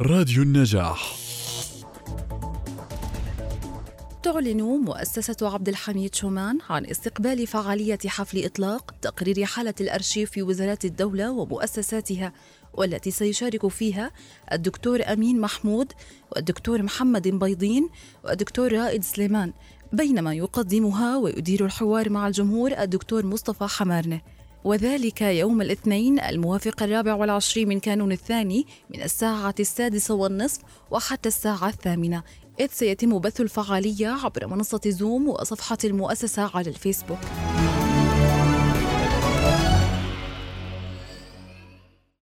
راديو النجاح. تعلن مؤسسة عبد الحميد شومان عن استقبال فعالية حفل إطلاق تقرير حالة الأرشيف في وزارات الدولة ومؤسساتها والتي سيشارك فيها الدكتور أمين محمود والدكتور محمد بيضين والدكتور رائد سليمان بينما يقدمها ويدير الحوار مع الجمهور الدكتور مصطفى حمارنه. وذلك يوم الاثنين الموافق الرابع والعشرين من كانون الثاني من الساعة السادسة والنصف وحتى الساعة الثامنة إذ سيتم بث الفعالية عبر منصة زوم وصفحة المؤسسة على الفيسبوك.